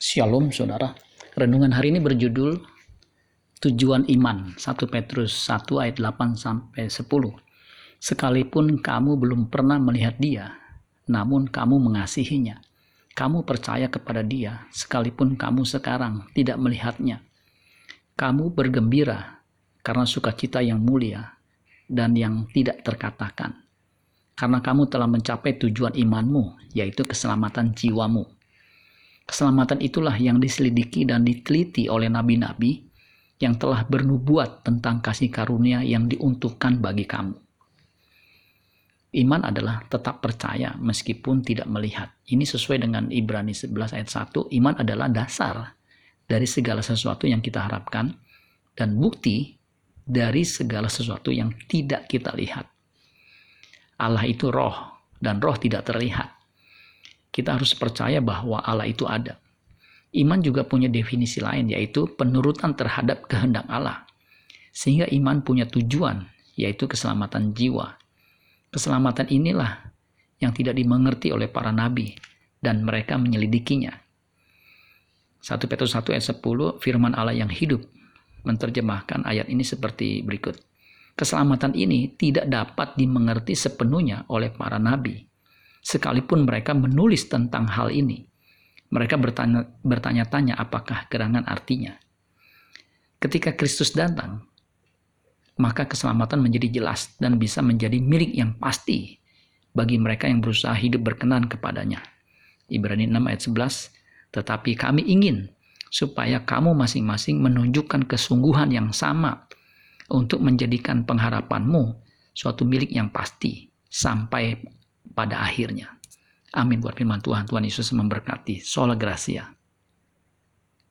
Shalom saudara. Renungan hari ini berjudul Tujuan Iman 1 Petrus 1 ayat 8 sampai 10. Sekalipun kamu belum pernah melihat dia, namun kamu mengasihinya. Kamu percaya kepada dia sekalipun kamu sekarang tidak melihatnya. Kamu bergembira karena sukacita yang mulia dan yang tidak terkatakan. Karena kamu telah mencapai tujuan imanmu, yaitu keselamatan jiwamu Keselamatan itulah yang diselidiki dan diteliti oleh nabi-nabi yang telah bernubuat tentang kasih karunia yang diuntukkan bagi kamu. Iman adalah tetap percaya meskipun tidak melihat. Ini sesuai dengan Ibrani 11 ayat 1. Iman adalah dasar dari segala sesuatu yang kita harapkan dan bukti dari segala sesuatu yang tidak kita lihat. Allah itu roh dan roh tidak terlihat kita harus percaya bahwa Allah itu ada. Iman juga punya definisi lain, yaitu penurutan terhadap kehendak Allah. Sehingga iman punya tujuan, yaitu keselamatan jiwa. Keselamatan inilah yang tidak dimengerti oleh para nabi, dan mereka menyelidikinya. 1 Petrus 1 ayat 10, firman Allah yang hidup, menerjemahkan ayat ini seperti berikut. Keselamatan ini tidak dapat dimengerti sepenuhnya oleh para nabi, sekalipun mereka menulis tentang hal ini. Mereka bertanya, bertanya-tanya apakah gerangan artinya. Ketika Kristus datang, maka keselamatan menjadi jelas dan bisa menjadi milik yang pasti bagi mereka yang berusaha hidup berkenan kepadanya. Ibrani 6 ayat 11, tetapi kami ingin supaya kamu masing-masing menunjukkan kesungguhan yang sama untuk menjadikan pengharapanmu suatu milik yang pasti sampai pada akhirnya. Amin buat firman Tuhan. Tuhan Yesus memberkati. Sola Gracia.